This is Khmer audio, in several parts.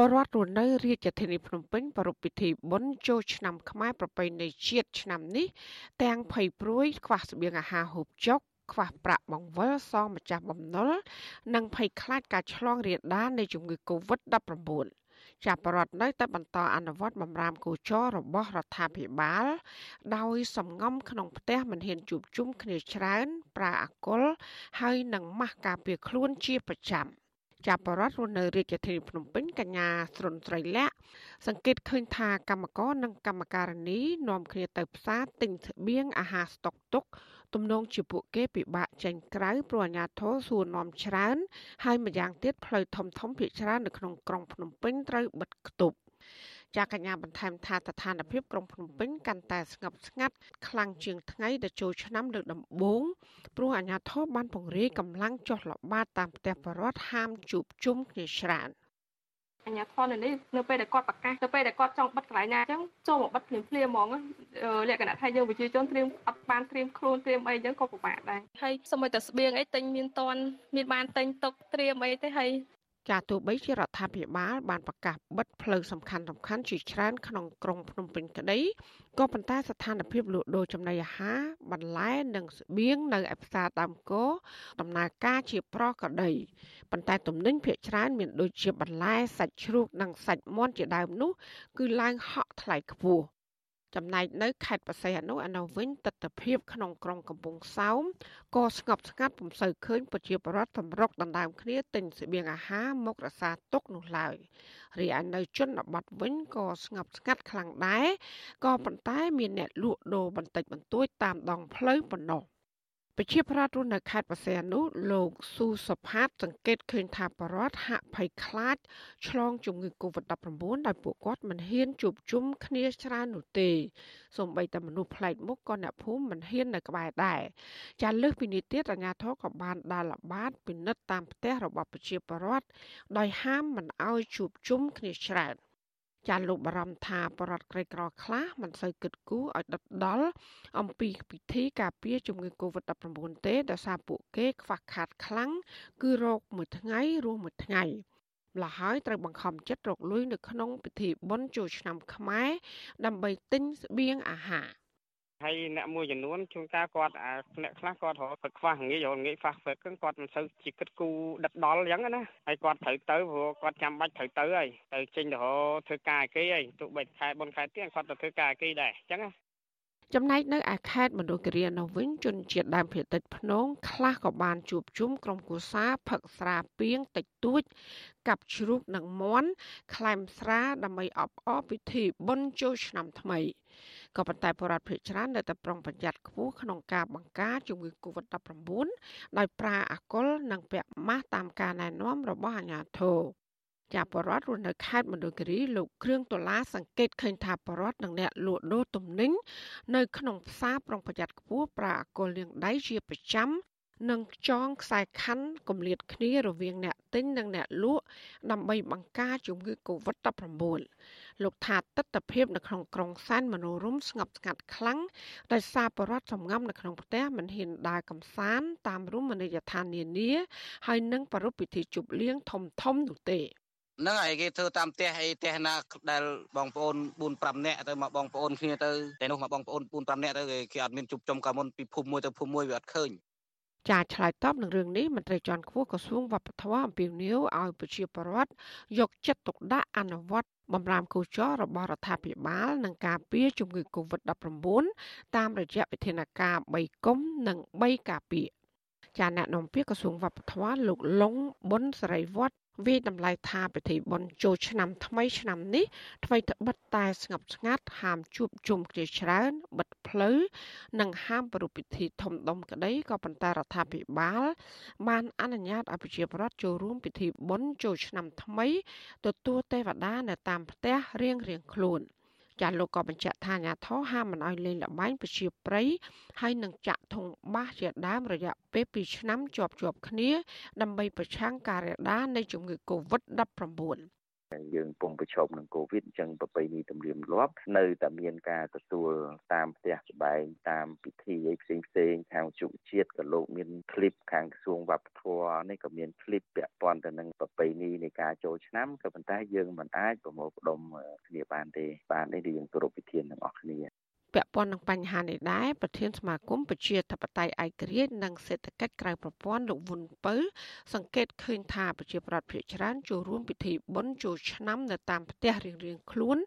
ពលរដ្ឋរស់នៅរាជធានីភ្នំពេញប្រារព្ធពិធីបុណ្យចូលឆ្នាំខ្មែរប្រពៃណីជាតិឆ្នាំនេះទាំងភ័យព្រួយខ្វះស្បៀងអាហារហូបចុកខ្វះប្រាក់បង្វិលសងម្ចាស់បំណុលនិងភ័យខ្លាចការឆ្លងរាលដាលនៃជំងឺ Covid-19 ចាប់បរដ្ឋនៅតែបន្តអនុវត្តបំរាមគោចររបស់រដ្ឋាភិបាល ដោយសំងំក្នុងផ្ទះមិនហ៊ានជួបជុំគ្នាច្រើន ប្រើអាល់កុលហើយនិងម៉ាស់ការពារខ្លួនជាប្រចាំ។ ចាប់បរដ្ឋរស់នៅរាជធានីភ្នំពេញកញ្ញាស្រុនត្រីលក្ខសង្កេតឃើញថាកម្មករនិងកម្មការិនីនាំគ្នាទៅផ្សារទិញស្បៀងអាហារស្តុកទុកទំនងជាពួកគេពិបាកចេញក្រៅព្រោះអាជ្ញាធរសួរនាំច្រើន ហើយម្យ៉ាងទៀតផ្លូវធំធំភាគច្រើននៅក្នុងក្រុងភ្នំពេញត្រូវបិទគប់ចាកញ្ញាបន្ថែមថាស្ថានភាពក្រុងភ្នំពេញកាន់តែស្ងប់ស្ងាត់ខ្លាំងជាងថ្ងៃដែលចូលឆ្នាំលើកដំបូង ព្រោះអាជ្ញាធរបានពង្រាយកម្លាំងចុះល្បាតតាមផ្ទះបរដ្ឋហាមជួបជុំគ្នាច្រើនអញ្ញាធននេះនៅពេលដែលគាត់ប្រកាសនៅពេលដែលគាត់ចង់បិទកន្លែងណាអញ្ចឹងចូលមកបិទភ្លាមភ្លាមហ្មងលក្ខណៈថាយើងប្រជាជនត្រៀមអត់បានត្រៀមខ្លួនត្រៀមអីអញ្ចឹងក៏ពិបាកដែរហើយសូម្បីតែស្បៀងអីទិញមានតន់មានបានទិញទុកត្រៀមអីទេហើយ ចាទោះបីជារដ្ឋាភិបាលបានប្រកាសបិទផ្លូវសំខាន់សំខាន់ជាច្រើនក្នុងក្រុងភ្នំពេញក្តីក៏ប៉ុន្តែស្ថានភាពលក់ដូរចំណីអាហារបន្លែនិងស្បៀងនៅឯផ្សារដើមគោដំណើរការជាប្រក្តីប៉ុន្តែទំនិញភាគច្រើនមានដូចជាបន្លែសាច់ជ្រូកនិងសាច់មាន់ជាដើមនោះគឺឡើងហក់ថ្លៃខ្ពស់ ចំណែកនៅខេត្តបរសៃអនុអនុវិញទស្សនវិជ្ជាក្នុងក្រុងកំពង់សោមក៏ស្ងប់ស្ងាត់ពុំសូវឃើញប្រជាពលរដ្ឋសម្រុកដណ្ដើមគ្នាទិញស្បៀងអាហារមករក្សាទុកនោះឡើយរីឯនៅជនបទវិញក៏ស្ងប់ស្ងាត់ខ្លាំងដែរក៏ប៉ុន្តែមានអ្នកលក់ដូរបន្តិចបន្តួចតាមដងផ្លូវប៉ុណ្ណោះ។ ប្រជាប្រដ្ឋរស់នៅខេត្តបរសៃអនុលោកស៊ូសុផាតសង្កេតឃើញថាបរដ្ឋហាក់ភ័យខ្លាចឆ្លងជំងឺ Covid-19 ដោយពួកគាត់មិនហ៊ានជួបជុំគ្នាច្រើននោះទេសូម្បីតែមនុស្សប្លែកមុខក៏អ្នកភូមិមិនហ៊ាននៅក្បែរដែរចាលើសពីនេះទៀតអាជ្ញាធរក៏បានដាល់ល្បាតពិនិត្យតាមផ្ទះរបស់ប្រជាពលរដ្ឋដោយហាមមិនឲ្យជួបជុំគ្នាច្រើន ចាលោកបារម្ភថាបរដ្ឋក្រីក្រខ្លះមិនសូវគិតគូរឲ្យដិតដល់អំពីពិធីការពារជំងឺ Covid-19 ទេដោយសារពួកគេខ្វះខាតខ្លាំងគឺរោគមួយថ្ងៃរស់មួយថ្ងៃម្ល៉េះហើយត្រូវបង្ខំចិត្តរកលុយនៅក្នុងពិធីបុណ្យចូលឆ្នាំខ្មែរដើម្បីទិញស្បៀងអាហារ ហើយអ្នកមួយចំនួនជួនកាលគាត់អាអ្នកខ្លះគាត់រកទឹកខ្វះងាយរងាយខ្វះទឹកគឺគាត់មិនសូវជាគិតគូដិតដល់អញ្ចឹងណាហើយគាត់ត្រូវទៅព្រោះគាត់ចាំបាច់ត្រូវទៅហើយទៅចេញទៅរកធ្វើការគេហើយទោះបីខែបុនខែទៀតគាត់ទៅធ្វើការគេដែរអញ្ចឹងណាចំណែកនៅឯខេត្តមណ្ឌលគិរីនៅវិញជនជាតិដើមភាគតិចភ្នងខ្លះក៏បានជួបជុំក្រុមគូសាផឹកស្រាពីងតិចតួចកាប់ជ្រូកនិងមាន់ក្លែមស្រាដើម្បីអបអរពិធីបុណ្យចូលឆ្នាំថ្មី ក៏ប៉ុន្តែបរដ្ឋភេកច្រើននៅតែប្រុងប្រយ័ត្នខ្ពស់ក្នុងការបង្ការជំងឺ Covid-19 ដោយប្រើអាល់កុលនិងពាក់ម៉ាស់តាមការណែនាំរបស់អាជ្ញាធរជាបរដ្ឋរស់នៅខេត្តមណ្ឌលគិរីលោកគ្រឿងដុល្លារសង្កេតឃើញថាបរដ្ឋនិងអ្នកលក់ដូរទំនិញនៅក្នុងផ្សារប្រុងប្រយ័ត្នខ្ពស់ប្រើអាល់កុលលាងដៃជាប្រចាំនិងចងខ្សែខ័ណ្ឌគម្លាតគ្នារវាងអ្នកទិញនិងអ្នកលក់ដើម្បីបង្ការជំងឺ Covid-19 លោកថាទស្សនវិជ្ជានៅក្នុងក្រុងសែនមនោរម្យស្ងប់ស្ងាត់ខ្លាំងដោយសារបរដ្ឋសំងំនៅក្នុងផ្ទះមិនហ៊ានដើរកំសាន្តតាមរមណីយដ្ឋាននានាហើយនឹងប្រារព្ធពិធីជប់លៀងធំធំនោះទេហ្នឹងហើយគេធ្វើតាមផ្ទះអីផ្ទះណាដែលបងប្អូន4 5នាក់ទៅមកបងប្អូនគ្នាទៅតែនោះមកបងប្អូន4 5នាក់ទៅគេអត់មានជប់ចំកាមុនពីភូមិមួយទៅភូមិមួយវាអត់ឃើញ ចាឆ្លើយតបនឹងរឿងនេះមន្ត្រីជាន់ខ្ពស់ក្រសួងវប្បធម៌អំពាវនាវឲ្យប្រជាពលរដ្ឋយកចិត្តទុកដាក់អនុវត្តបំរាមគោចររបស់រដ្ឋាភិបាលនឹងការពារជំងឺ Covid-19 តាមរយៈវិធានការ3គុំនិង3ការពារចាអ្នកនាំពាក្យក្រសួងវប្បធម៌លោកលងប៊ុនសរីវត្ត វាយតម្លៃថាពិធីបុណ្យចូលឆ្នាំថ្មីឆ្នាំនេះថ្មីត្បិតតែស្ងប់ស្ងាត់ហាមជួបជុំគ្នាច្រើនបិទផ្លូវនិងហាមប្រារព្ធពិធីធំដុំក្តីក៏ប៉ុន្តែរដ្ឋាភិបាលបានអនុញ្ញាតឲ្យប្រជាពលរដ្ឋចូលរួមពិធីបុណ្យចូលឆ្នាំថ្មីទទួលទេវតានៅតាមផ្ទះរៀងៗខ្លួន។ ចាលោកក៏បញ្ជាក់ថាអាញាធរហាមមិនឲ្យលេងល្បែងប្រជាប្រិយហើយនឹងចាក់ធុងបាសជាដើមរយៈពេល2ឆ្នាំជាប់ជាប់គ្នា ដើម្បីប្រឆាំងការរាលដាលនៃជំងឺ Covid-19 យើងពងប្រឈមនឹងកូវីដអញ្ចឹងប្រពៃណីទំនៀមទម្លាប់នៅតែមានការទទួលតាមផ្ទះស្បែងតាមពិធីអីផ្សេងផ្សេងខាងជុជាតិក៏លោកមានคลิปខាងក្រសួងវប្បធម៌នេះក៏មានคลิปពាក់ព័ន្ធទៅនឹងប្រពៃណីនៃការចូលឆ្នាំក៏ប៉ុន្តែយើងមិនអាចប្រមូលផ្ដុំគ្នាបានទេបាននេះយើងគោរពវិធានទាំងអស់គ្នា ពាក់ព័ន្ធនឹងបញ្ហានេះដែរប្រធានសមាគមប្រជាធិបតេយ្យឯករាជ្យនិងសេដ្ឋកិច្ចក្រៅប្រព័ន្ធលោកវុនពៅ សង្កេតឃើញថាប្រជាប្រដ្ឋភាគច្រើនចូលរួមពិធីបុណ្យចូលឆ្នាំនៅតាមផ្ទះរៀងៗខ្លួន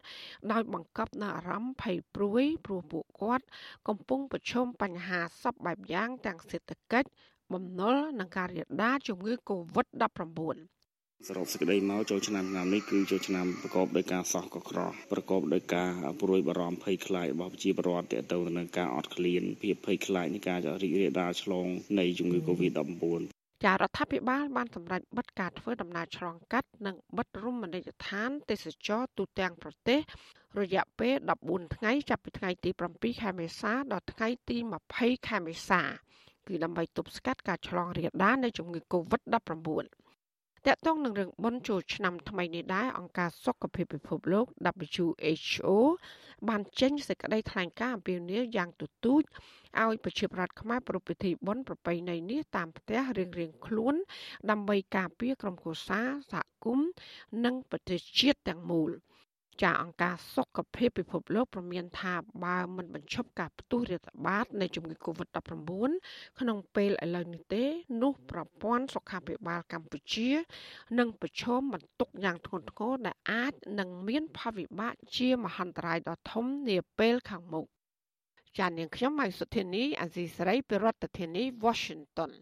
ដោយបង្កប់នូវអារម្មណ៍ភ័យព្រួយព្រោះពួកគាត់ កំពុងប្រឈមបញ្ហាសពបែបយ៉ាងទាំងសេដ្ឋកិច្ចបំណុលនិងការរាលដាលជំងឺ Covid-19 សរុបសេចក្តីមកចូលឆ្នាំឆ្នាំនេះគឺចូលឆ្នាំប្រកបដោយការសោះកក្រោះប្រកបដោយការព្រួយបារម្ភភ័យខ្លាចរបស់ប្រជាពលរដ្ឋទាក់ទងទៅនឹងការអត់ឃ្លានភាពភ័យខ្លាចនៃការរីករាលដាលឆ្លងនៃជំងឺ Covid-19 ចារដ្ឋាភិបាលបានសម្រេចបិទការធ្វើដំណើរឆ្លងកាត់និងបិទរមណីយដ្ឋានទេសចរទូទាំងប្រទេស រយៈពេល14ថ្ងៃចាប់ពីថ្ងៃទី7ខែមេសាដល់ថ្ងៃទី20ខែមេសាគឺដើម្បីទប់ស្កាត់ការឆ្លងរាលដាលនៃជំងឺ Covid-19 តកតងនឹងរឿងបុណ្យចូលឆ្នាំថ្មីនេះដែរអង្គការសុខភាពពិភពលោក WHO បានចេញសេចក្តីថ្លែងការណ៍អំពាវនាវយ៉ាងទទូចឲ្យប្រជាប្រដ្ឋខ្មែរប្រពៃពិធីបុណ្យប្រពៃណីនេះតាមផ្ទះរៀងៗខ្លួន ដើម្បីការពារក្រុមគ្រួសារសហគមន៍និងប្រទេសជាតិទាំងមូល។ ចាអង្គការសុខភាពពិភពលោកប្រមានថាបើមិនបញ្ឈប់ការផ្ទុះរាតត្បាតនៃជំងឺ Covid-19 ក្នុងពេលឥឡូវនេះទេ នោះប្រព័ន្ធសុខាភិបាលកម្ពុជានឹងប្រឈមបន្ទុកយ៉ាងធ្ងន់ធ្ងរដែលអាចនឹងមានផលវិបាកជាមហន្តរាយដ៏ធំនាពេលខាងមុខចាននាងខ្ញុំម៉ៃសុធានីអាស៊ីសេរីពីរដ្ឋធានី Washington